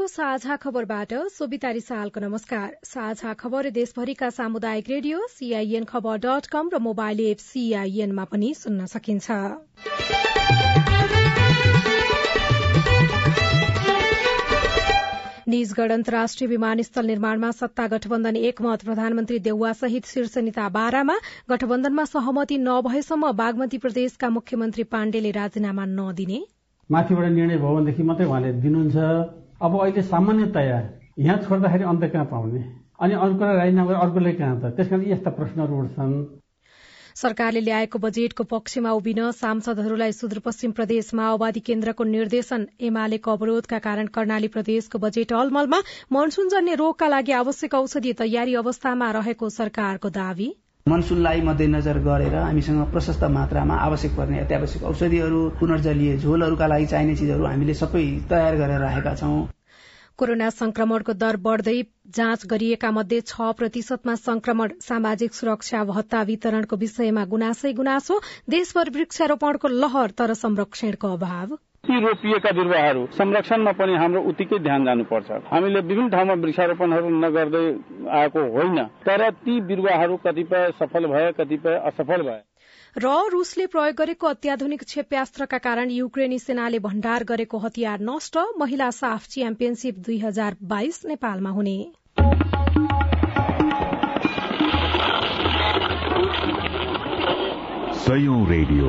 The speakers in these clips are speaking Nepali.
सीआईएनको साझा खबरबाट सोभिता रिसालको नमस्कार। साझा खबर देशभरिका सामुदायिक radio CIN Khabar dot com र मोबाइल एप सीआईएनमा पनि सुन्न सकिन्छ। निजगढ़ अन्तर्राष्ट्रिय विमानस्थल निर्माणमा सत्ता गठबन्धन एकमत। प्रधानमन्त्री देउवा सहित शीर्ष नेता बाह्रमा गठबन्धनमा सहमति नभएसम्म बागमती प्रदेशका मुख्यमन्त्री पाण्डेले राजीनामा नदिने। माथिबाट निर्णय भयो भनेदेखि मात्रै उहाँले दिनुहुन्छ। अब अहिले सामान्यतया यहाँ छोड्दाखेरि अन्त कहाँ पाउने? अनि अर्कोलाई राजीनामा अर्कोलाई कहाँ त? त्यस कारण यस्ता प्रश्नहरू उठ्छन्। सरकारले ल्याएको बजेटको पक्षमा उभिन सांसदहरूलाई सुदूरपश्चिम प्रदेश माओवादी केन्द्रको निर्देशन एमालेको अवरोधका कारण कर्णाली प्रदेशको बजेट अलमलमा मनसूनजन्य रोगका लागि आवश्यक औषधि तयारी अवस्थामा रहेको सरकारको दावी। मनसुनलाई मध्यनजर गरेर हामीसँग प्रशस्त मात्रामा आवश्यक पर्ने अत्यावश्यक औषधिहरू पुनर्जलीय झोलहरूका लागि चाहिने चिजहरू हामीले सबै तयार गरेर राखेका छौं। कोरोना संक्रमणको दर बढ़दै जाँच गरिएका मध्ये छ प्रतिशतमा संक्रमण सामाजिक सुरक्षा भत्ता वितरणको विषयमा गुनासै गुनासो देशभर वृक्षारोपणको लहर तर संरक्षणको अभाव। ती रोपिएका बिरुवाहरू संरक्षणमा पनि हाम्रो उत्तिकै ध्यान जानुपर्छ। हामीले विभिन्न ठाउँमा वृक्षारोपणहरू नगर्दै आएको होइन तर ती बिरुवाहरू कतिपय सफल भए कतिपय असफल भए। र रूसले प्रयोग गरेको अत्याधुनिक क्षेप्यास्त्रका कारण युक्रेनी सेनाले भण्डार गरेको हतियार नष्ट महिला साफ च्याम्पियनशीप दुई हजार बाइस नेपालमा हुने। रेडियो।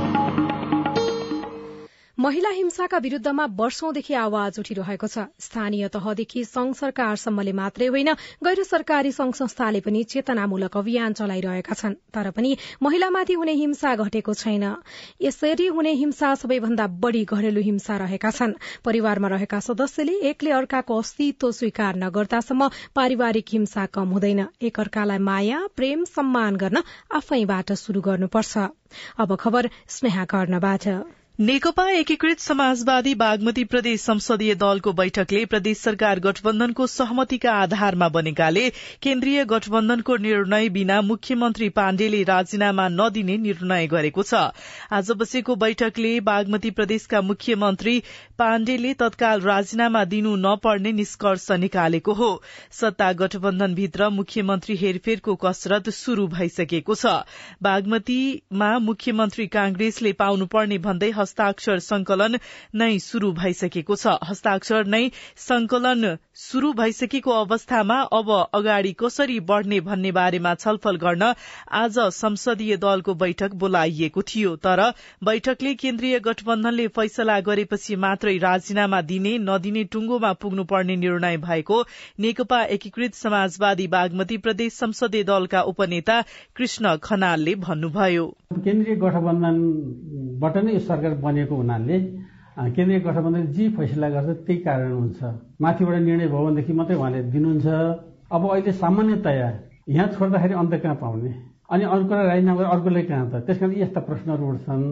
महिला हिंसाका विरूद्धमा वर्षौंदेखि आवाज उठिरहेको छ। स्थानीय तहदेखि संघ सरकारसम्मले मात्रै होइन गैर सरकारी संघ संस्थाले पनि चेतनामूलक अभियान चलाइरहेका छन्। तर पनि महिलामाथि हुने हिंसा घटेको छैन। यसरी हुने हिंसा सबैभन्दा बढ़ी घरेलु हिंसा रहेका छन्। परिवारमा रहेका सदस्यले एकले अर्काको अस्तित्व स्वीकार नगर्दासम्म पारिवारिक हिंसा कम हुँदैन। एकअर्कालाई माया प्रेम सम्मान गर्न आफैबाट शुरू गर्नुपर्छ। नेकपा एकीकृत समाजवादी बागमती प्रदेश संसदीय दलको बैठकले प्रदेश सरकार गठबन्धनको सहमतिका आधारमा बनेकाले केन्द्रीय गठबन्धनको निर्णय बिना मुख्यमन्त्री पाण्डेले राजीनामा नदिने निर्णय गरेको छ। आज बसेको बैठकले बागमती प्रदेशका मुख्यमन्त्री पाण्डेले तत्काल राजीनामा दिनु नपर्ने निष्कर्ष निकालेको हो। सत्ता गठबन्धनभित्र मुख्यमन्त्री हेरफेरको कसरत शुरू भइसकेको छ। बागमतीमा मुख्यमन्त्री कांग्रेसले पाउनुपर्ने भन्दै हस्ताक्षर संकलन नै शुरू भइसकेको छ। हस्ताक्षर नै संकलन शुरू भइसकेको अवस्थामा अब अगाडि कसरी बढ़ने भन्ने बारेमा छलफल गर्न आज संसदीय दलको बैठक बोलाइएको थियो। तर बैठकले केन्द्रीय गठबन्धनले फैसला गरेपछि मात्रै राजीनामा दिने नदिने टुंगोमा पुग्नुपर्ने निर्णय भएको नेकपा एकीकृत समाजवादी बागमती प्रदेश संसदीय दलका उपनेता कृष्ण खनालले भन्नुभयो। केन्द्रीय गठबन्धनबाट नै यो सरकार बनेको हुनाले केन्द्रीय गठबन्धनले जे फैसला गर्छ त्यही कारण हुन्छ। माथिबाट निर्णय भयो भनेदेखि मात्रै उहाँले दिनुहुन्छ। अब अहिले सामान्यतया यहाँ छोड्दाखेरि अन्त कहाँ पाउने? अनि अर्कोलाई राजीनामा अर्कोलाई कहाँ त? त्यस कारण यस्ता प्रश्नहरू उठ्छन्।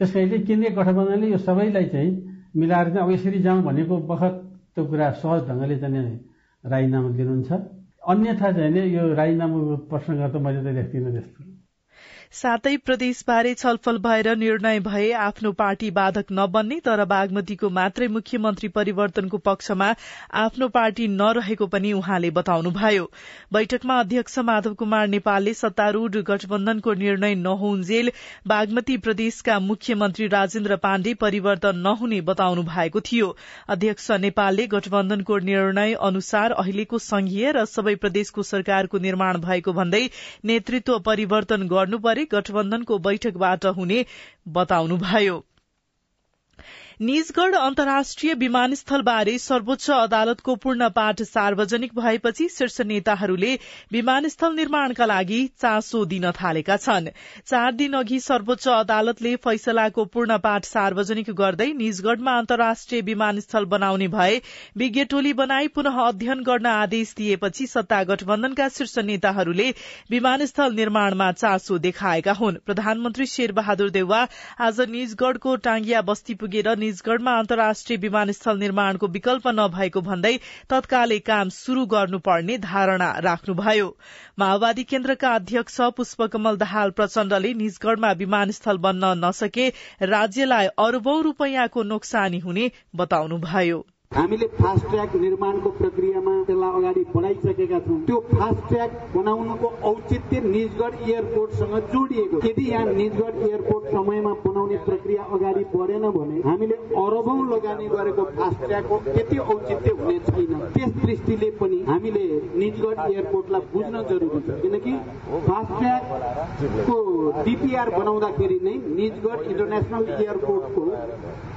त्यस कारणले केन्द्रीय गठबन्धनले यो सबैलाई चाहिँ मिलाएर चाहिँ अब यसरी जाउँ भनेको बखत त्यो कुरा सहज ढङ्गले चाहिँ राजीनामा दिनुहुन्छ। अन्यथा चाहिँ यो राजीनामाको प्रसङ्ग त मैले त देख्दिनँ त्यस्तो। सातै प्रदेशबारे छलफल भएर निर्णय भए आफ्नो पार्टी बाधक नबन्ने तर बागमतीको मात्रै मुख्यमन्त्री परिवर्तनको पक्षमा आफ्नो पार्टी नरहेको पनि उहाँले बताउनुभयो। बैठकमा अध्यक्ष माधव कुमार नेपालले सत्तारूढ़ गठबन्धनको निर्णय नहुन्जेल बागमती प्रदेशका मुख्यमन्त्री राजेन्द्र पाण्डे परिवर्तन नहुने बताउनु भएको थियो। अध्यक्ष नेपालले गठबन्धनको निर्णय अनुसार अहिलेको संघीय र सबै प्रदेशको सरकारको निर्माण भएको भन्दै नेतृत्व परिवर्तन गर्नु परे गठबन्धनको बैठकबाट हुने बताउनुभयो। निजगढ़ अन्तर्राष्ट्रिय विमानस्थलबारे सर्वोच्च अदालतको पूर्ण पाठ सार्वजनिक भएपछि शीर्ष नेताहरूले विमानस्थल निर्माणका लागि चासो दिन थालेका छन्। चार दिन अघि सर्वोच्च अदालतले फैसलाको पूर्ण पाठ सार्वजनिक गर्दै निजगढ़मा अन्तर्राष्ट्रिय विमानस्थल बनाउने भए विज्ञ टोली बनाई पुनः अध्ययन गर्न आदेश दिएपछि सत्ता गठबन्धनका शीर्ष नेताहरूले विमानस्थल निर्माणमा चासो देखाएका हुन्। प्रधानमन्त्री शेरबहादुर देउवा आज निजगढ़को टांगिया बस्ती पुगेर निजगढ़मा अन्तर्राष्ट्रिय विमानस्थल निर्माणको विकल्प नभएको भन्दै तत्कालै काम शुरू गर्नुपर्ने धारणा राख्नुभयो। माओवादी केन्द्रका अध्यक्ष पुष्पकमल दाहाल प्रचण्डले निजगढ़मा विमानस्थल बन्न नसके राज्यलाई अरबौं रूपियाँको नोक्सानी हुने बताउनुभयो। हामीले फास्ट ट्र्याक निर्माणको प्रक्रियामा त्यसलाई अगाडि बढाइसकेका छौँ। त्यो फास्ट ट्र्याक बनाउनको औचित्य निजगढ एयरपोर्टसँग जोडिएको। यदि यहाँ निजगढ एयरपोर्ट समयमा बनाउने प्रक्रिया अगाडि बढेन भने हामीले अरबौं लगानी गरेको फास्ट ट्र्याकको त्यति औचित्य हुने छैन। त्यस दृष्टिले पनि हामीले निजगढ एयरपोर्टलाई बुझ्न जरुरी छ। किनकि फास्ट ट्र्याकको डिपिआर बनाउँदाखेरि नै निजगढ इन्टरनेसनल एयरपोर्टको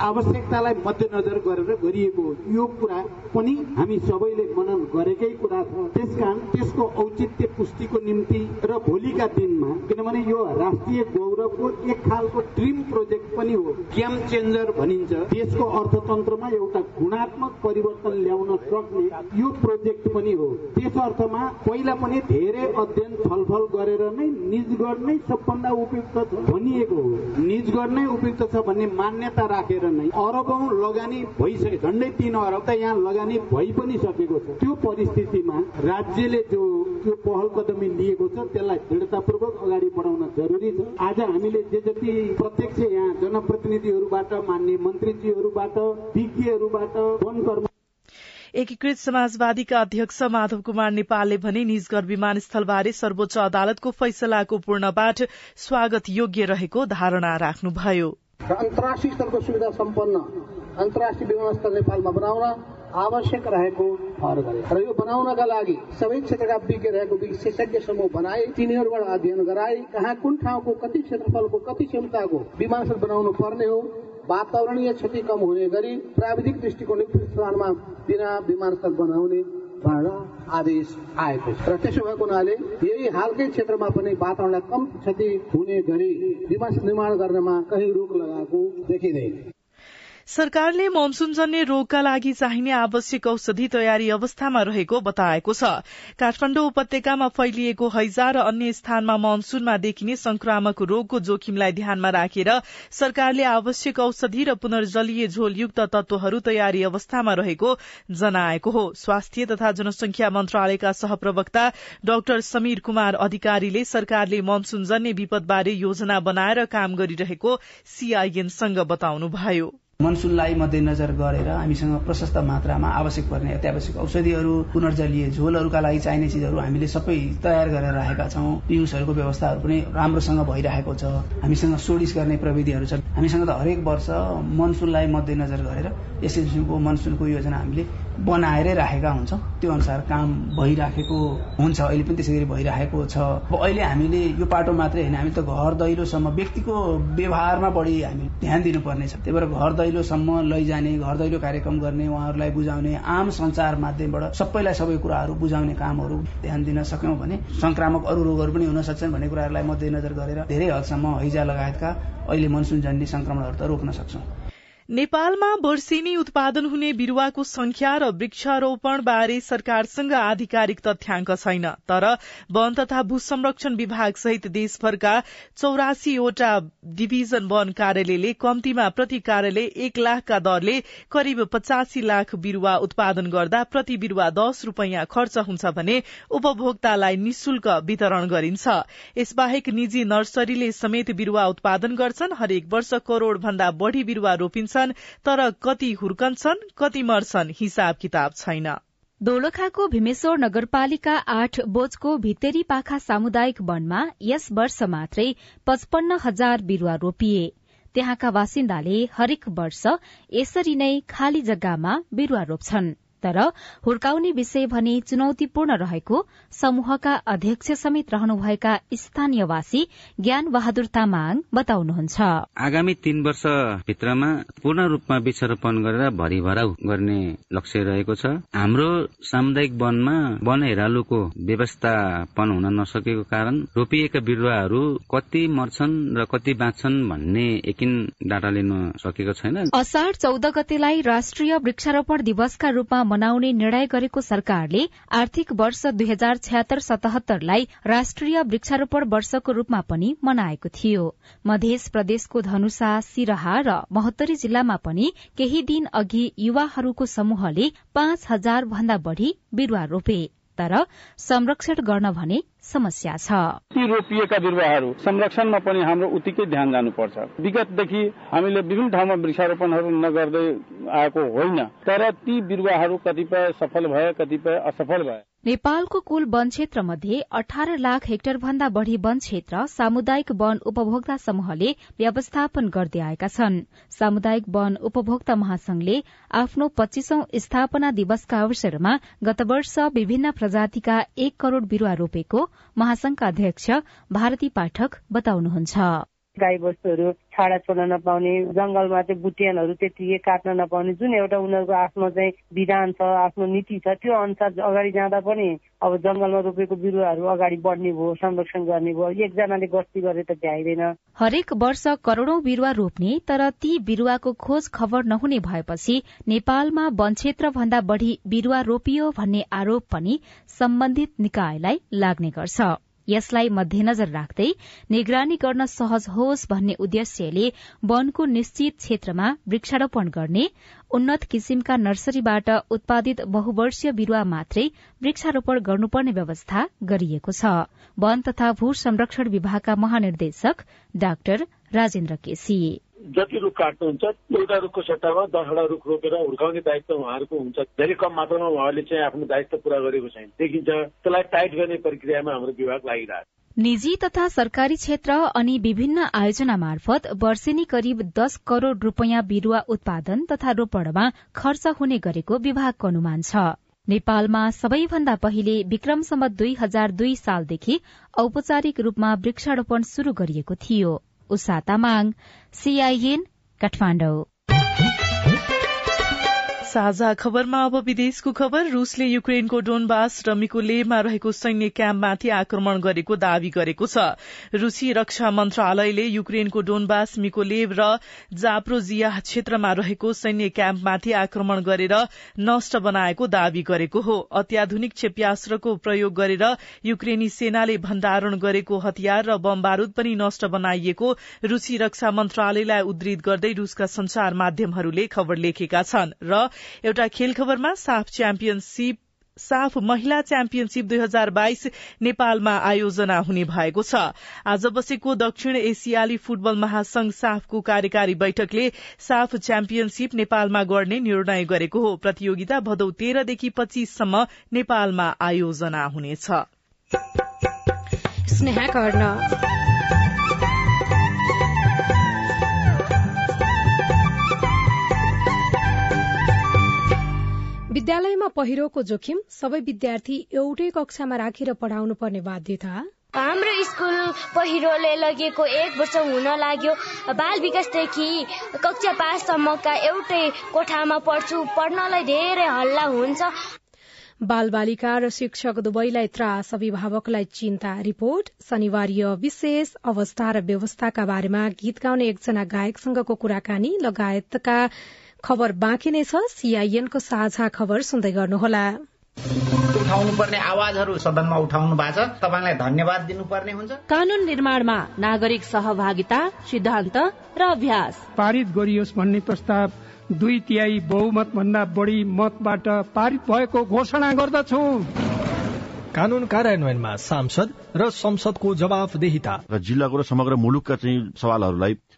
आवश्यकतालाई मध्यनजर गरेर गरिएको यो कुरा पनि हामी सबैले मनन गरेकै कुरा छ। त्यसकारण त्यसको औचित्य पुष्टिको निम्ति र भोलिका दिनमा किनभने यो राष्ट्रिय गौरवको एक खालको ड्रिम प्रोजेक्ट पनि हो। गेम चेन्जर भनिन्छ। देशको अर्थतन्त्रमा एउटा गुणात्मक परिवर्तन ल्याउन सक्ने यो प्रोजेक्ट पनि हो। त्यस अर्थमा पहिला पनि धेरै अध्ययन छलफल गरेर नै निजगढ नै सबभन्दा उपयुक्त छ भनिएको हो। निजगढ नै उपयुक्त छ भन्ने मान्यता राखेर नै अरबौं लगानी भइसके झन्डै तीन त यहाँ लगानी भइ पनि सकेको छ। त्यो परिस्थितिमा राज्यले जो त्यो पहल कदमी लिएको छ त्यसलाई दृढतापूर्वक अगाडि बढाउन जरुरी छ। आज हामीले जे जति प्रत्यक्ष यहाँ जनप्रतिनिधिहरूबाट मान्य मन्त्रीजीहरूबाट विज्ञहरूबाट वन कर्म एकीकृत समाजवादीका अध्यक्ष माधव कुमार नेपालले भने निजगढ़ विमानस्थलबारे सर्वोच्च अदालतको फैसलाको पूर्णपाठ स्वागत योग्य रहेको धारणा राख्नुभयो। अन्तर्राष्ट्रिय स्तरको सुविधा सम्पन्न अन्तर्राष्ट्रिय विमानस्थल नेपालमा बनाउन आवश्यक रहेको ठहर गरे र यो बनाउनका लागि सबै क्षेत्रका विज्ञ रहेको विशेषज्ञ समूह बनाए तिनीहरूबाट अध्ययन गराए कहाँ कुन ठाउँको कति क्षेत्रफलको कति क्षमताको विमानस्थल बनाउनु पर्ने हो वातावरणीय क्षति कम हुने गरी प्राविधिक दृष्टिकोणयुक्त स्थानमा बिना विमानस्थल बनाउने आदेश आएको छ र त्यसो भएको हुनाले यही हालकै क्षेत्रमा पनि वातावरणलाई कम क्षति हुने गरी विमानस्थल निर्माण गर्नमा कहीँ रोक लगाएको देखिँदैन सरकारले मनसूनजन्य रोगका लागि चाहिने आवश्यक औषधि तयारी अवस्थामा रहेको बताएको छ। काठमाडौँ उपत्यकामा फैलिएको हैजा र अन्य स्थानमा मनसूनमा देखिने संक्रामक रोगको जोखिमलाई ध्यानमा राखेर सरकारले आवश्यक औषधि र पुनर्जलीय झोलयुक्त तत्वहरू तयारी अवस्थामा रहेको जनाएको हो। स्वास्थ्य तथा जनसंख्या मन्त्रालयका सहप्रवक्ता डाक्टर समीर कुमार अधिकारीले सरकारले मनसूनजन्य विपदबारे योजना बनाएर काम गरिरहेको सीआईएनसँग बताउनुभयो। मनसुनलाई मध्यनजर गरेर हामीसँग प्रशस्त मात्रामा आवश्यक पर्ने अत्यावश्यक औषधिहरू पुनर्जलीय झोलहरूका लागि चाहिने चिजहरू हामीले सबै तयार गरेर राखेका छौँ। पियुसहरूको व्यवस्थाहरू पनि राम्रोसँग भइरहेको छ। हामीसँग सोडिस गर्ने प्रविधिहरू छन्। हामीसँग त हरेक वर्ष मनसुनलाई मध्यनजर गरेर यस किसिमको मनसुनको योजना हामीले बनाएरै राखेका हुन्छौँ। त्यो अनुसार काम भइराखेको हुन्छ अहिले पनि त्यसै गरी भइरहेको छ। अब अहिले हामीले यो पाटो मात्रै होइन हामी त घर दैलोसम्म व्यक्तिको व्यवहारमा बढी हामी ध्यान दिनुपर्नेछ त्यही भएर घर दैलोसम्म लैजाने घर दैलो कार्यक्रम गर्ने उहाँहरूलाई बुझाउने आम संचार माध्यमबाट सबैलाई सबै कुराहरू बुझाउने कामहरू ध्यान दिन सक्यौँ भने संक्रामक अरू रोगहरू पनि हुन सक्छन् भन्ने कुराहरूलाई मध्यनजर गरेर धेरै हदसम्म हैजा लगायतका अहिले मनसुनजन्य संक्रमणहरू त रोक्न सक्छौं। नेपालमा वर्षेनी उत्पादन हुने बिरूवाको संख्या र वृक्षारोपण बारे सरकारसँग आधिकारिक तथ्याङ्क छैन तर वन तथा भू संरक्षण विभाग सहित देशभरका चौरासीवटा डिभिजन वन कार्यालयले कम्तीमा प्रति कार्यालय एक लाखका दरले करिब पचासी लाख बिरूवा उत्पादन गर्दा प्रति बिरूवा दश रूपियाँ खर्च हुन्छ भने उपभोक्तालाई निशुल्क वितरण गरिन्छ। यसबाहेक निजी नर्सरीले समेत बिरूवा उत्पादन गर्छन् हरेक वर्ष करोड़ भन्दा बढ़ी बिरूवा रोपिन्छ। छन् तर कति हुर्कन्छन् कति मर्छन् हिसाब किताब छैन। दोलखाको भीमेश्वर नगरपालिका आठ बोजको भित्तेरी पाखा सामुदायिक वनमा यस वर्ष मात्रै पचपन्न हजार बिरूवा रोपिए। त्यहाँका बासिन्दाले हरेक वर्ष यसरी नै खाली जग्गामा बिरूवा रोप्छन्। तर हुर्काउने विषय भने चुनौतीपूर्ण रहेको समूहका अध्यक्ष समेत रहनुभएका स्थानीयवासी ज्ञान बहादुर तामाङ बताउनुहुन्छ। आगामी तीन वर्ष भित्रमा पूर्ण रूपमा वृक्षारोपण गरेर भरिभराउ गर्ने लक्ष्य रहेको छ। हाम्रो सामुदायिक वनमा वन हेरालुको व्यवस्थापन हुन नसकेको कारण रोपिएका बिरुवाहरू कति मर्छन् र कति बाँच्छन् भन्ने एकिन डाटा लिन सकेको छैन। असाढ़ चौध गतेलाई राष्ट्रिय वृक्षारोपण दिवसका रूपमा मनाउने निर्णय गरेको सरकारले आर्थिक वर्ष दुई हजार छ्यात्तर सतहत्तरलाई राष्ट्रिय वृक्षारोपण वर्षको रूपमा पनि मनाएको थियो। मध्य प्रदेशको धनुषा सिरहा र महोत्तरी जिल्लामा पनि केही दिन अघि युवाहरूको समूहले पाँच हजार भन्दा बढ़ी बिरूवा रोपे। तर संरक्षण गर्न भने समस्या छ। ती रोपिएका बिरुवाहरू संरक्षणमा पनि हाम्रो उत्तिकै ध्यान जानुपर्छ। विगतदेखि हामीले विभिन्न ठाउँमा वृक्षारोपणहरू नगर्दै आएको होइन तर ती बिरुवाहरू कतिपय सफल भए कतिपय असफल भए। नेपालको कुल वन क्षेत्र मध्ये अठार लाख हेक्टर भन्दा बढ़ी वन क्षेत्र सामुदायिक वन उपभोक्ता समूहले व्यवस्थापन गर्दै आएका छन्। सामुदायिक वन उपभोक्ता महासंघले आफ्नो पच्चीसौं स्थापना दिवसका अवसरमा गत वर्ष विभिन्न प्रजातिका एक करोड़ बिरूवा रोपेको महासंघका अध्यक्ष भारती पाठक बताउनुहुन्छ। गाई बस्तुहरू छाडा छोड्न नपाउने जंगलमा चाहिँ बुटियानहरू त्यतिकै काट्न नपाउने जुन एउटा उनीहरूको आफ्नो चाहिँ विधान छ आफ्नो नीति छ त्यो अनुसार अगाडि जाँदा पनि अब जंगलमा रोपेको बिरुवाहरू अगाडि बढ्ने भयो संरक्षण गर्ने भयो एकजनाले गस्ती गरे त भ्याइँदैन। हरेक वर्ष करोड़ौं बिरूवा रोप्ने तर ती बिरूवाको खोज खबर नहुने भएपछि नेपालमा वन क्षेत्र भन्दा बढ़ी बिरूवा रोपियो भन्ने आरोप पनि सम्बन्धित निकायलाई लाग्ने गर्छ। यसलाई मध्यनजर राख्दै निगरानी गर्न सहज होस् भन्ने उद्देश्यले वनको निश्चित क्षेत्रमा वृक्षारोपण गर्ने उन्नत किसिमका नर्सरीबाट उत्पादित बहुवर्षीय बिरूवा मात्रै वृक्षारोपण गर्नुपर्ने व्यवस्था गरिएको छ। वन तथा भू संरक्षण विभागका महानिर्देशक डाक्टर राजेन्द्र केसी। जति रुख काट्नुहुन्छ एउटा रुखको सट्टामा दसवटा रुख रोपेर हुर्काउने दायित्व उहाँहरूको हुन्छ। धेरै कम मात्रामा उहाँहरूले चाहिँ आफ्नो दायित्व पूरा गरेको छैन। देखिन्छ त्यसलाई टाइट गर्ने प्रक्रियामा हाम्रो विभाग लागिरहेको निजी तथा सरकारी क्षेत्र अनि विभिन्न आयोजना मार्फत वर्षेनी करिब दस करोड़ रूपियाँ बिरूवा उत्पादन तथा रोपणमा खर्च हुने गरेको विभागको अनुमान छ। नेपालमा सबैभन्दा पहिले विक्रमसम्म दुई हजार दुई सालदेखि औपचारिक रूपमा वृक्षारोपण शुरू गरिएको थियो। उषा तामाङ सीआईएन काठमाडौँ साझा खबरमा अब विदेशको खबर। रूसले युक्रेनको डोनबास र मिकोलेभमा रहेको सैन्य क्याम्पमाथि आक्रमण गरेको दावी गरेको छ। रूसी रक्षा मन्त्रालयले युक्रेनको डोनबास मिकोलेभ र जाप्रोजिया क्षेत्रमा रहेको सैन्य क्याम्पमाथि आक्रमण गरेर नष्ट बनाएको दावी गरेको हो। अत्याधुनिक क्षेप्यास्त्रको प्रयोग गरेर युक्रेनी सेनाले भण्डारण गरेको हतियार र बम बारूद पनि नष्ट बनाइएको रूसी रक्षा मन्त्रालयलाई उद्धृत गर्दै रूसका संचार माध्यमहरूले खबर लेखेका छन् र एउटा खेल खबरमा साफ च्याम्पियनशीप साफ महिला च्याम्पियनशीप दुई हजार बाइस नेपालमा आयोजना हुने भएको छ। आज बसेको दक्षिण एसियाली फुटबल महासंघ साफको कार्यकारी बैठकले साफ च्याम्पियनशीप नेपालमा गर्ने निर्णय गरेको हो। प्रतियोगिता भदौ तेह्रदेखि पच्चीससम्म नेपालमा आयोजना हुनेछ। विद्यालयमा पहिरोको जोखिम सबै विद्यार्थी एउटै कक्षामा राखेर पढाउनु पर्ने बाध्यता? हाम्रो स्कुल पहिरोले लगेको एक वर्ष हुन लाग्यो। बाल विकासदेखि कक्षा पाँचसम्मका एउटै कोठामा पढ्छु पढ्नलाई धेरै हल्ला हुन्छ। बाल बालिका र शिक्षक दुवैलाई त्रास अभिभावकलाई चिन्ता। रिपोर्ट शनिवार विशेष अवस्था र व्यवस्थाका बारेमा गीत गाउने एकजना गायकसँगको कुराकानी लगायतका खबर बाँकी नै छ। सीआईएनको साझा खबर सुन्दै गर्नुहोला। उठाउनु पर्ने आवाजहरू सदनमा उठाउनु भएको छ। तपाईँलाई धन्यवाद दिनुपर्ने हुन्छ। कानून निर्माणमा नागरिक सहभागिता सिद्धान्त र अभ्यास। पारित गरियोस् भन्ने प्रस्ताव दुई तिहाई बहुमत भन्दा बढी मतबाट पारित भएको घोषणा गर्दछु। कानून कार्यान्वयनमा सांसद र संसदको जवाफदेहिता। र जिल्लाको र समग्र मुलुकका चाहिँ सवालहरूलाई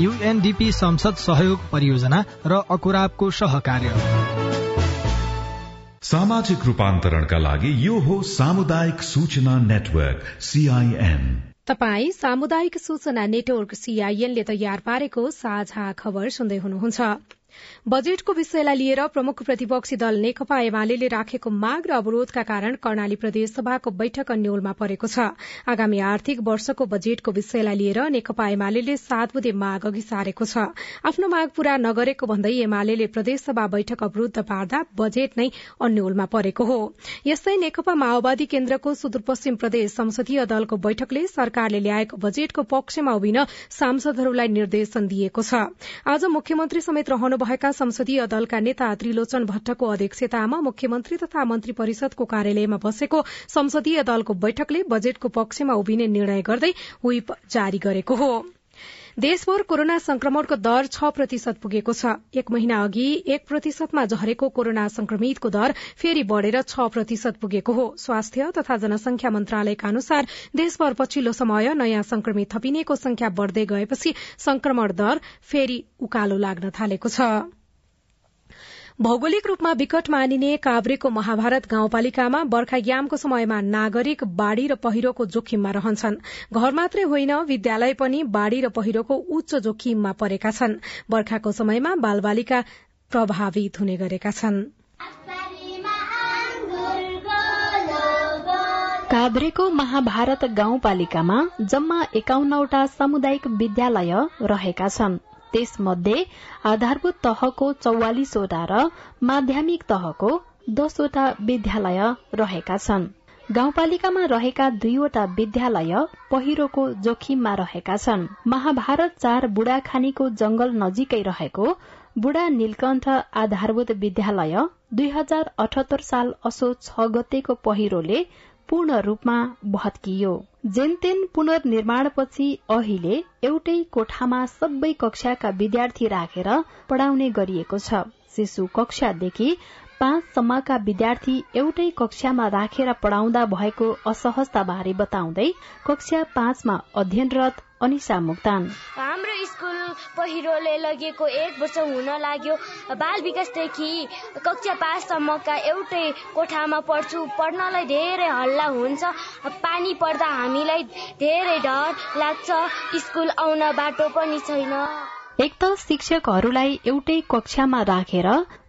युएनडीपी संसद सहयोग परियोजना र अकुराबको सहकार्य। सामाजिक रूपान्तरणका लागि यो हो सामुदायिक सूचना नेटवर्क सीआईएन तपाई सामुदायिक सूचना नेटवर्क सीआईएनले तयार पारेको साझा खबर सुन्दै हुनुहुन्छ। बजेटको विषयलाई लिएर प्रमुख प्रतिपक्षी दल नेकपा एमाले राखेको माग र अवरोधका कारण कर्णाली प्रदेश सभाको बैठक अन्यलमा परेको छ। आगामी आर्थिक वर्षको बजेटको विषयलाई लिएर नेकपा एमाले सात बुधे माग अघि सारेको छ। आफ्नो माग पूरा नगरेको भन्दै एमाले प्रदेश सभा बैठक अवरूद्ध पार्दा बजेट नै अन्यलमा परेको हो। यस्तै नेकपा माओवादी केन्द्रको सुदूरपश्चिम प्रदेश संसदीय दलको बैठकले सरकारले ल्याएको बजेटको पक्षमा उभिन सांसदहरूलाई निर्देशन दिएको छ। आज मुख्यमन्त्री समेत रहनु भएका संसदीय दलका नेता त्रिलोचन भट्टको अध्यक्षतामा मुख्यमन्त्री तथा मन्त्री परिषदको कार्यालयमा बसेको संसदीय दलको बैठकले बजेटको पक्षमा उभिने निर्णय गर्दै व्हीप जारी गरेको हो। देशभर कोरोना संक्रमणको दर छ प्रतिशत पुगेको छ। एक महिना अघि एक प्रतिशतमा झरेको कोरोना संक्रमितको दर फेरि बढ़ेर छ प्रतिशत पुगेको हो। स्वास्थ्य तथा जनसंख्या मन्त्रालयका अनुसार देशभर पछिल्लो समय नयाँ संक्रमित थपिनेको संख्या बढ़दै गएपछि संक्रमण दर फेरि उकालो लाग्न थालेको छ। भौगोलिक रूपमा विकट मानिने काभ्रेको महाभारत गाउँपालिकामा बर्खायामको समयमा नागरिक बाढ़ी र पहिरोको जोखिममा रहन्छन्। घर मात्रै होइन विद्यालय पनि बाढ़ी र पहिरोको उच्च जोखिममा परेका छन्। बर्खाको समयमा बालबालिका प्रभावित हुने गरेका छन्। काभ्रेको महाभारत गाउँपालिकामा जम्मा एकाउन्नवटा सामुदायिक विद्यालय रहेका छन्। त्यसमध्ये आधारभूत तहको चौवालिसवटा र माध्यमिक तहको दसवटा विद्यालय रहेका छन्। गाउँपालिकामा रहेका दुईवटा विद्यालय पहिरोको जोखिममा रहेका छन्। महाभारत चार बुढाखानीको जंगल नजिकै रहेको बुढा नीलकण्ठ आधारभूत विद्यालय दुई हजार अठहत्तर साल असो छ गतेको पहिरोले पूर्ण रूपमा भत्कियो। जेनतेन पुनर्निर्माणपछि अहिले एउटै कोठामा सबै कक्षाका विद्यार्थी राखेर पढ़ाउने गरिएको छ। शिशु कक्षादेखि पाँचसम्मका विद्यार्थी एउटै कक्षामा राखेर पढ़ाउँदा भएको असहजताबारे बताउँदै कक्षा पाँचमा अध्ययनरत अनिसा मुक्तान। हाम्रो स्कुल पहिरोले लगेको एक वर्ष हुन लाग्यो। बाल विकासदेखि कक्षा पाँचसम्मका एउटै कोठामा पढ्छु। पढ्नलाई धेरै हल्ला हुन्छ। पानी पर्दा हामीलाई धेरै डर लाग्छ। स्कुल आउन बाटो पनि छैन। एक त शिक्षकहरूलाई एउटै कक्षामा राखेर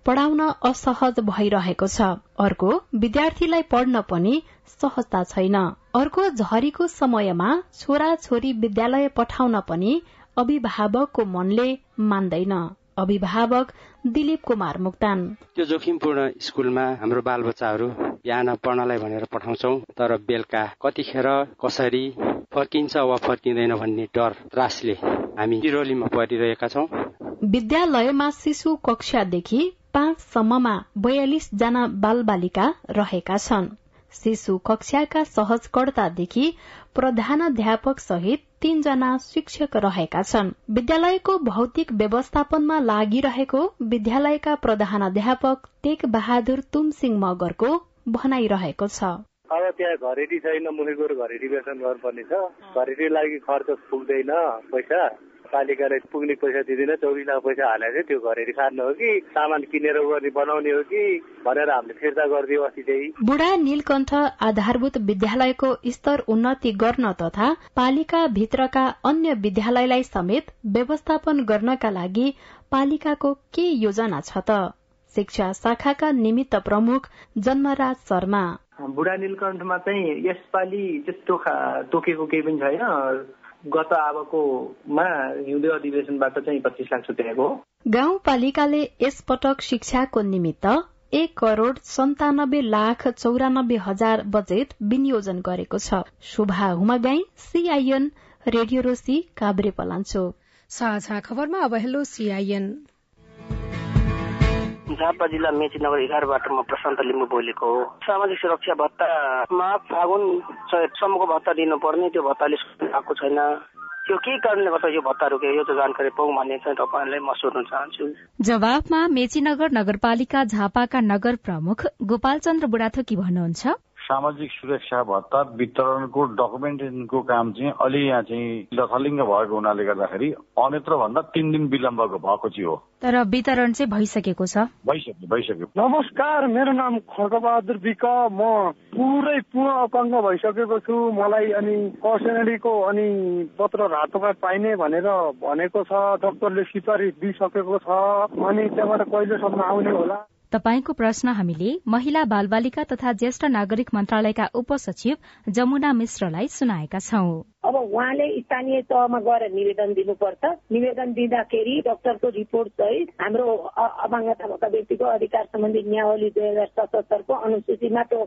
पढ़ाउन असहज भइरहेको छ। अर्को विद्यार्थीलाई पढ्न पनि सहजता छैन। अर्को झरीको समयमा छोरा छोरी विद्यालय पठाउन पनि अभिभावकको मनले मान्दैन। अभिभावक दिलीप कुमार मुक्तान। त्यो जोखिमपूर्ण स्कुलमा हाम्रो बाल बच्चाहरू बिहान पढ्नलाई भनेर पठाउँछौ तर बेलुका कतिखेर कसरी फर्किन्छ वा फर्किँदैन भन्ने डर त्रासले हामी बिरोलीमा परिरहेका छौँ। विद्यालयमा शिशु कक्षादेखि पाँचसम्ममा बयालिस जना बाल बालिका रहेका छन्। शिशु कक्षाका सहजकर्तादेखि प्रधानाध्यापक सहित तीनजना शिक्षक रहेका छन्। विद्यालयको भौतिक व्यवस्थापनमा लागिरहेको विद्यालयका प्रधानाध्यापक तेग बहादुर तुमसिंह मगरको भनाइरहेको छ। अब त्यहाँ घरेटी छैन मुखेको घरेटी व्यसन गर्नुपर्ने छ। घरेटी लागि खर्च पुग्दैन पैसा। पालिकाले पुग्ने पैसा दिँदैन चौबिस लाख पैसा हालेर चाहिँ त्यो घरेरी खानु हो कि सामान किनेर गर्ने बनाउने हो कि भनेर हामीले फिर्ता गरिदियो अस्ति चाहिँ बुढा नीलकण्ठ आधारभूत विद्यालयको स्तर उन्नति गर्न तथा पालिका भित्रका अन्य विद्यालयलाई समेत व्यवस्थापन गर्नका लागि पालिकाको के योजना छ त? शिक्षा शाखाका निमित्त प्रमुख जन्मराज शर्मा। बुढा नीलकण्ठमा चाहिँ यसपालि त्यस्तो तोकेको केही पनि छैन। गत अबकोमा हिउँदे अधिवेशनबाट चाहिँ पच्चिस लाख छुट्याएको हो। गाउँपालिकाले यसपटक शिक्षाको निमित्त एक करोड़ सन्तानब्बे लाख चौरानब्बे हजार बजेट विनियोजन गरेको छ। Shubha Humagai CIN radio Roshi Kavre Palancho. साझा खबरमा अब हेलो सीआईएन झापा जिल्ला मेची नगर एघारबाट म प्रशान्त लिम्बू बोलेको हो। सामाजिक सुरक्षा भत्तामा फागुन चैतसम्मको भत्ता दिनुपर्ने त्यो भत्ताले आएको छैन। त्यो के कारणले गर्दा यो भत्ता रोक्यो यो त जानकारी पाउँ भन्ने चाहिँ तपाईँहरूलाई म सोध्न चाहन्छु। जवाफमा मेचीनगर नगरपालिका झापाका नगर प्रमुख गोपाल चन्द्र बुढाथोकी भन्नुहुन्छ। सामाजिक सुरक्षा भत्ता वितरणको डकुमेन्टेसनको काम चाहिँ अलि यहाँ चाहिँ लथलिङ्ग भएको हुनाले गर्दाखेरि अन्यत्र भन्दा तिन दिन विलम्बको भएको चाहिँ हो। तर वितरण चाहिँ भइसकेको छ। भइसक्यो भइसक्यो। नमस्कार मेरो नाम खड्गबहादुर विक। म पुरै पूर्ण अपङ्ग भइसकेको छु। मलाई अनि पर्सनालिटीको अनि पत्र रातोमा पाइने भनेर भनेको छ डक्टरले सिफारिस दिइसकेको छ। अनि त्यहाँबाट कहिलेसम्म आउने होला? तपाईँको प्रश्न हामीले महिला बालबालिका तथा ज्येष्ठ नागरिक मन्त्रालयका उपसचिव जमुना मिश्रलाई सुनाएका छौं। अब उहाँले स्थानीय तहमा गएर निवेदन दिनुपर्छ। निवेदन दिँदाखेरि डाक्टरको रिपोर्ट सहित हाम्रो अपाङ्गता भएका व्यक्तिको अधिकार सम्बन्धी नियावली दुई हजार सतहत्तरको अनुसूचीमा त्यो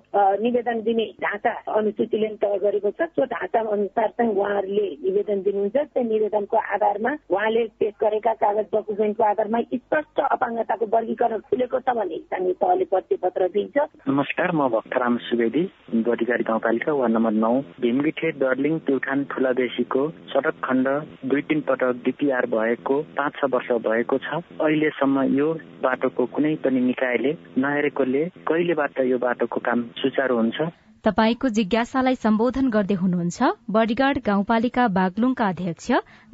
निवेदन दिने ढाँचा अनुसूचीले तय गरेको छ। त्यो ढाँचा अनुसार चाहिँ उहाँहरूले निवेदन दिनुहुन्छ। त्यो निवेदनको आधारमा उहाँले पेश गरेका कागज डकुमेन्टको आधारमा स्पष्ट अपाङ्गताको वर्गीकरण खुलेको छ भने स्थानीय तहले पत्र दिन्छ। नमस्कार म भक्तराम सुवेदी गाउँपालिका वार्ड नम्बर नौ भीमगिठे दर्लिङ प्युठान ठुलादेशीको सडक खण्ड दुई तिन पटक डिपिआर भएको पाँच छ वर्ष भएको छ। अहिलेसम्म यो बाटोको कुनै पनि निकायले नहेरेकोले कहिलेबाट यो बाटोको काम सुचारू हुन्छ? तपाईँको जिज्ञासालाई सम्बोधन गर्दै हुनुहुन्छ बडीगाड गाउँपालिका बागलुङका अध्यक्ष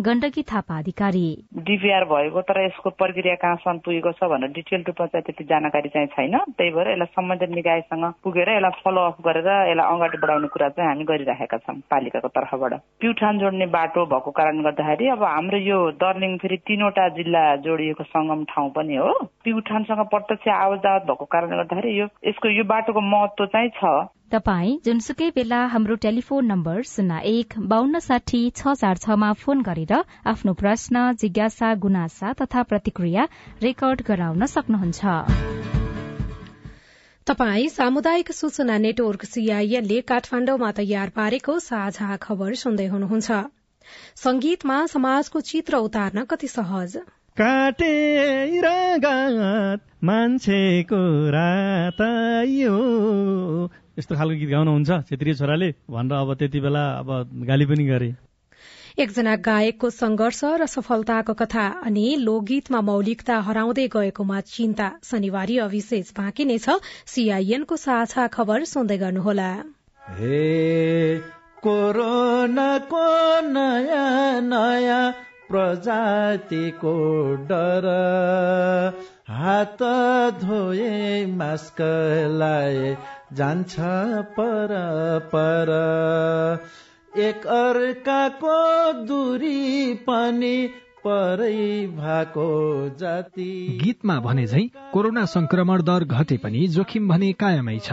गण्डकी थापा अधिकारी। डिपिआर भएको तर यसको प्रक्रिया कहाँसम्म पुगेको छ भनेर डिटेल रूपमा चाहिँ त्यति जानकारी चाहिँ छैन। त्यही भएर यसलाई सम्बन्धित निकायसँग पुगेर यसलाई फलोअप गरेर यसलाई अगाडि बढाउने कुरा चाहिँ हामी गरिराखेका छौँ पालिकाको तर्फबाट। प्युठान जोड्ने बाटो भएको कारणले गर्दाखेरि अब हाम्रो यो दर्लिङ फेरि तीनवटा जिल्ला जोडिएको सङ्गम ठाउँ पनि हो। प्युठानसँग प्रत्यक्ष आवाज जावत भएको कारणले गर्दाखेरि यो यसको यो बाटोको महत्व चाहिँ छ। तपाई जुनसुकै बेला हाम्रो टेलिफोन नम्बर शून्य एक बान्न साठी छ चार छमा फोन गरेर आफ्नो प्रश्न जिज्ञासा गुनासा तथा प्रतिक्रिया रेकर्ड गराउन सक्नुहुन्छ। तपाई सामुदायिक सूचना नेटवर्क सीआईएनले काठमाण्डुमा तयार पारेको साझा खबर सुन्दै हुनुहुन्छ। संगीतमा समाजको चित्र उतार्न कति सहज? काटे मान्छेको रात यो यस्तो खालको गीत गाउनुहुन्छ क्षेत्रीय छोराले? भनेर अब त्यति बेला अब गाली पनि गरे। एकजना गायकको संघर्ष र सफलताको कथा अनि लोकगीतमा मौलिकता हराउँदै गएकोमा चिन्ता शनिबार अविशेष बाँकी नै छ। सीआईएनको साझा खबर सुन्दै गर्नुहोला। हे कोरोनाको नयाँ नयाँ प्रजातिको डर। हात धोए मास्क लाए जान्छ पर पर। एक अर्काको दूरी पनि परै भएको जाति। गीतमा भने झै कोरोना संक्रमण दर घटे पनि जोखिम भने कायमै छ।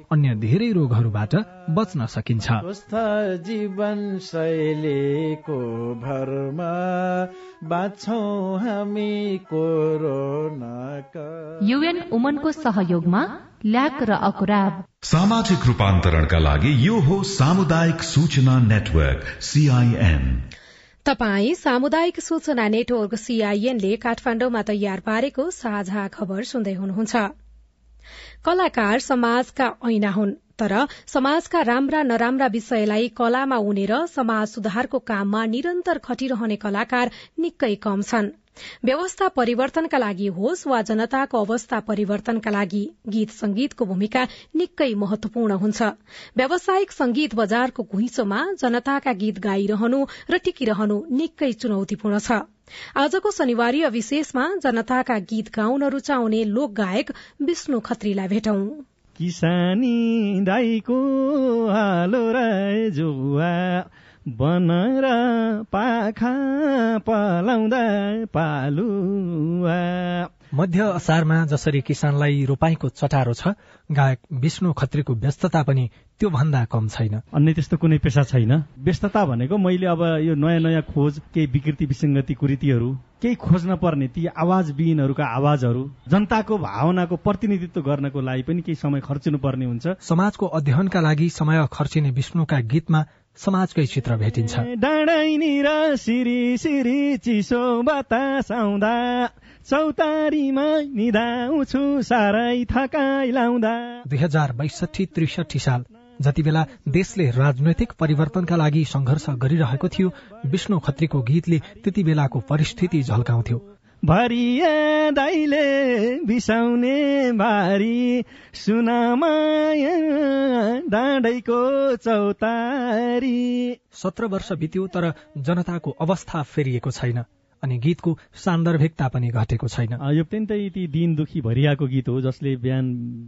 अन्य धेरै रोगहरूबाट बच्न सकिन्छ। जीवन शैलीको भरमा बाँच्छौँ हामी कोरोनाका। युएन उमनको सहयोगमा ल्याक र अकुराब। सामाजिक रूपान्तरणका लागि यो हो सामुदायिक सूचना नेटवर्क सीआईएन तपाई सामुदायिक सूचना नेटवर्क सीआईएनले काठमाण्डुमा तयार पारेको साझा खबर सुन्दै हुनुहुन्छ। कलाकार समाजका ऐना हुन् तर समाजका राम्रा नराम्रा विषयलाई कलामा उनेर समाज सुधारको काममा निरन्तर खटिरहने कलाकार निकै कम छन्। व्यवस्था परिवर्तनका लागि होस् वा जनताको अवस्था परिवर्तनका लागि गीत संगीतको भूमिका निकै महत्वपूर्ण हुन्छ। व्यावसायिक संगीत बजारको घुइँचोमा जनताका गीत गाइरहनु र टिकिरहनु निकै चुनौतीपूर्ण छ। आजको शनिवारी विशेषमा जनताका गीत गाउन रूचाउने लोक गायक विष्णु खत्रीलाई भेटौं। किसानी दाईको हालो बनर पाखा पलाउँदा पालुवा। मध्य असारमा जसरी किसानलाई रोपाईको चटारो छ गायक विष्णु खत्रीको व्यस्तता पनि त्यो भन्दा कम छैन। अन्य त्यस्तो कुनै पेसा छैन। व्यस्तता भनेको मैले अब यो नयाँ नयाँ खोज केही विकृति विसङ्गति कुरीतिहरू केही खोज्न पर्ने ती आवाज विहीनहरूका आवाजहरू जनताको भावनाको प्रतिनिधित्व गर्नको लागि पनि केही समय खर्चिनु पर्ने हुन्छ। समाजको अध्ययनका लागि समय खर्चिने विष्णुका गीतमा समाजकै चित्र भेटिन्छ। दुई हजार बैसठी त्रिसठी साल जति बेला देशले राजनैतिक परिवर्तनका लागि संघर्ष गरिरहेको थियो विष्णु खत्रीको गीतले त्यति बेलाको परिस्थिति झल्काउँथ्यो। भरिया दाइले बिसाउने भारी सुनामाया डाँडैको चौतारी। सत्र वर्ष बित्यो तर जनताको अवस्था फेरिएको छैन। अनि गीतको सान्दर्भिकता पनि घटेको छैन। यो अत्यन्तै ती दिन दुखी भरिआएको गीत हो जसले बिहान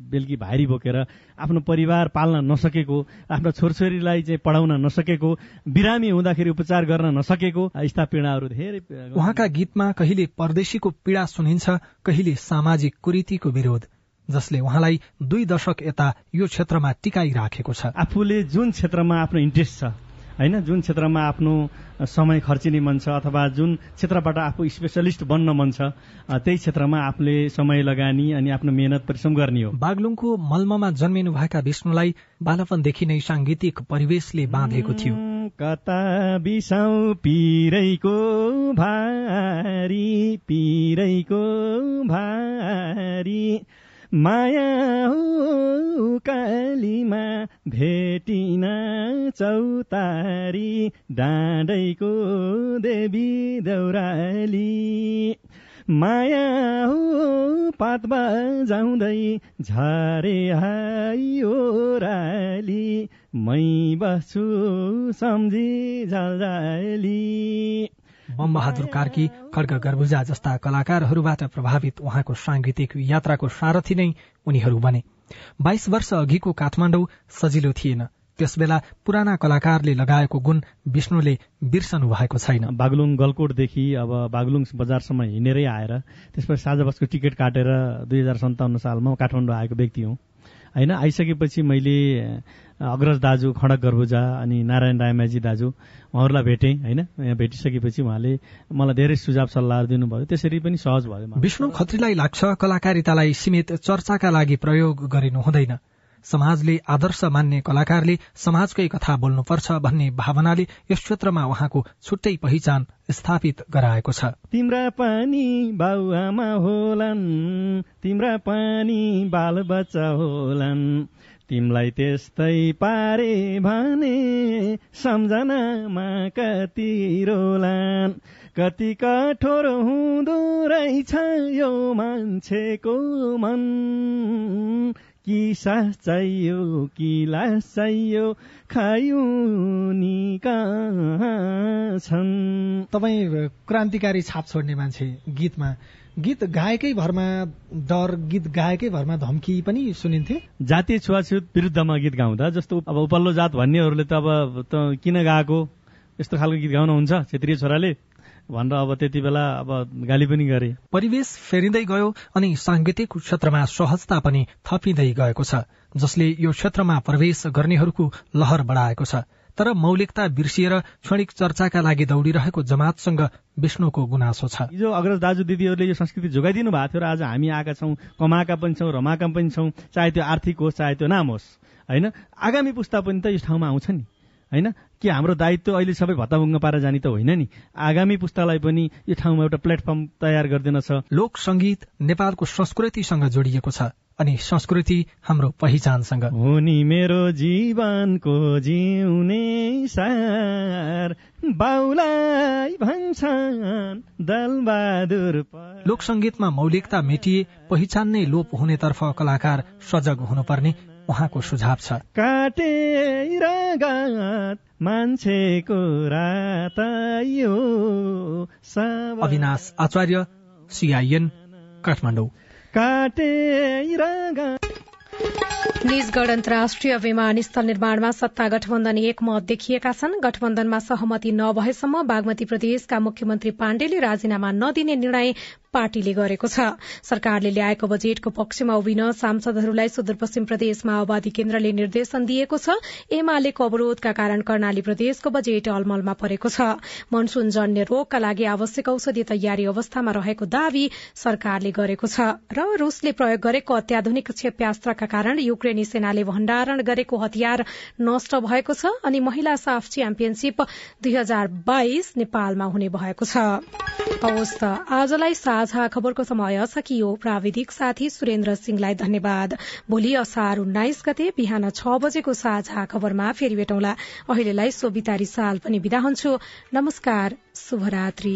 बेलुकी भारी बोकेर आफ्नो परिवार पाल्न नसकेको आफ्नो छोरछोरीलाई चाहिँ पढाउन नसकेको बिरामी हुँदाखेरि उपचार गर्न नसकेको यस्ता पीडाहरू धेरै उहाँका गीतमा कहिले परदेशीको पीडा सुनिन्छ कहिले सामाजिक कुरीतिको विरोध जसले उहाँलाई दुई दशक यता यो क्षेत्रमा टिकाइराखेको छ। आफूले जुन क्षेत्रमा आफ्नो इन्ट्रेस्ट छ होइन जुन क्षेत्रमा आफ्नो समय खर्चिने मन छ अथवा जुन क्षेत्रबाट आफू स्पेसलिस्ट बन्न मन छ त्यही क्षेत्रमा आफूले समय लगानी अनि आफ्नो मेहनत परिश्रम गर्ने हो। बागलुङको मल्ममा जन्मिनु भएका विष्णुलाई बालपनदेखि नै साङ्गीतिक परिवेशले बाँधेको थियो। कता बिसाउ पिरैको भारी पिरैको भारी माया कालीमा भेटिन चौतारी डाँडैको देवी दौराली माया पात बजाउँदै झरे ओराली मै बस्छु सम्झी झल्झाली। बमबहादुर कार्की खड्ग गर्भुजा जस्ता कलाकारहरूबाट प्रभावित उहाँको सांगीतिक यात्राको सारथी नै उनीहरू बने। बाइस वर्ष अघिको काठमाडौँ सजिलो थिएन। त्यसबेला पुराना कलाकारले लगाएको गुण विष्णुले बिर्सनु भएको छैन। बागलुङ गलकोटदेखि अब बागलुङ बजारसम्म हिँडेरै आएर त्यसपछि साझा बसको टिकट काटेर दुई हजार सन्ताउन्न सालमा काठमाडौँ आएको व्यक्ति हुँ। होइन? आइसकेपछि मैले अग्रज दाजु खडक गर्भुजा अनि नारायण रायमाझी दाजु उहाँहरूलाई भेटेँ होइन? यहाँ भेटिसकेपछि उहाँले मलाई धेरै सुझाव सल्लाह दिनुभयो। त्यसरी पनि सहज भयो विष्णु खत्रीलाई लाग्छ कलाकारितालाई सीमित चर्चाका लागि प्रयोग गरिनु हुँदैन। समाजले आदर्श मान्ने कलाकारले समाजकै कथा बोल्नुपर्छ भन्ने भावनाले यस क्षेत्रमा उहाँको छुट्टै पहिचान स्थापित गराएको छ। तिम्रा पानी बाउआमा होलान् तिम्रा पानी बाल बच्चा होलान्। तिमलाई त्यस्तै पारे भने सम्झनामा कति रोलान्। कति कठोर हुँदो रहेछ यो मान्छेको मन। कि सास चाहियो कि लास चाहियो खायु नि छन् तपाईँ क्रान्तिकारी छाप छोड्ने मान्छे गीतमा गीत गाएकै भरमा डर गीत गाएकै भरमा धम्की पनि सुनिन्थे जातीय छुवाछुत विरुद्धमा गीत गाउँदा जस्तो अब उपल्लो जात भन्नेहरूले त अब किन गाएको? यस्तो खालको गीत गाउनुहुन्छ क्षेत्रीय छोराले। भनेर अब त्यति बेला अब गाली पनि गरे। परिवेश फेरिँदै गयो अनि साङ्गीतिक क्षेत्रमा सहजता पनि थपिँदै गएको छ जसले यो क्षेत्रमा प्रवेश गर्नेहरूको लहर बढाएको छ। तर मौलिकता बिर्सिएर क्षणिक चर्चाका लागि दौडिरहेको जमातसँग विष्णुको गुनासो छ। हिजो अग्रज दाजु दिदीहरूले यो संस्कृति जोगाइदिनु भएको थियो र आज हामी आएका छौँ कमाएका पनि छौँ रमाएका पनि छौँ चाहे त्यो आर्थिक होस् चाहे त्यो नाम होस् होइन? आगामी पुस्ता पनि त यस ठाउँमा आउँछ नि। होइन? के हाम्रो दायित्व अहिले सबै भत्ताभुङ्ग पाएर जाने त होइन नि? आगामी पुस्तालाई पनि यो ठाउँमा एउटा प्लेटफर्म तयार गरिदिन छ लोक संगीत नेपालको संस्कृतिसँग जोडिएको छ अनि संस्कृति हाम्रो पहिचानसँग। हुनी मेरो जीवनको जिउने सार बाउलाई भन्छन् दलबहादुर लोक संगीतमा मौलिकता मेटिए पहिचान नै लोप हुनेतर्फ कलाकार सजग हुनुपर्ने उहाँको सुझाव छ। काटे मान्छेको रात अविनाश आचार्य सिआइएन काठमाडौँ। काटे निजगढ अन्तर्राष्ट्रिय विमानस्थल निर्माणमा सत्ता गठबन्धन एकमत देखिएका छन्। गठबन्धनमा सहमति नभएसम्म बागमती प्रदेशका मुख्यमन्त्री पाण्डेले राजीनामा नदिने निर्णय पार्टीले गरेको छ। सरकारले ल्याएको बजेटको पक्षमा उभिन सांसदहरूलाई सुदूरपश्चिम प्रदेश माओवादी केन्द्रले निर्देशन दिएको छ। एमालेको अवरोधका कारण कर्णाली प्रदेशको बजेट अलमलमा परेको छ। मनसून जन्य रोगका लागि आवश्यक औषधि तयारी अवस्थामा रहेको दावी सरकारले गरेको छ र रूसले प्रयोग गरेको अत्याधुनिक क्षेप्यास्त्रका कारण युक्रेनी सेनाले भण्डारण गरेको हतियार नष्ट भएको छ अनि महिला साफ च्याम्पियनशीप दुई हजार बाइस नेपालमा हुने भएको छ। आजलाई साझा खबरको समय सकियो। प्राविधिक साथी सुरेन्द्र सिंहलाई धन्यवाद। भोलि असार उन्नाइस गते बिहान छ बजेको साझा खबरमा फेरि भेटौँला। अहिलेलाई सोभितारी साल पनि विदा हुन्छु। नमस्कार शुभरात्री।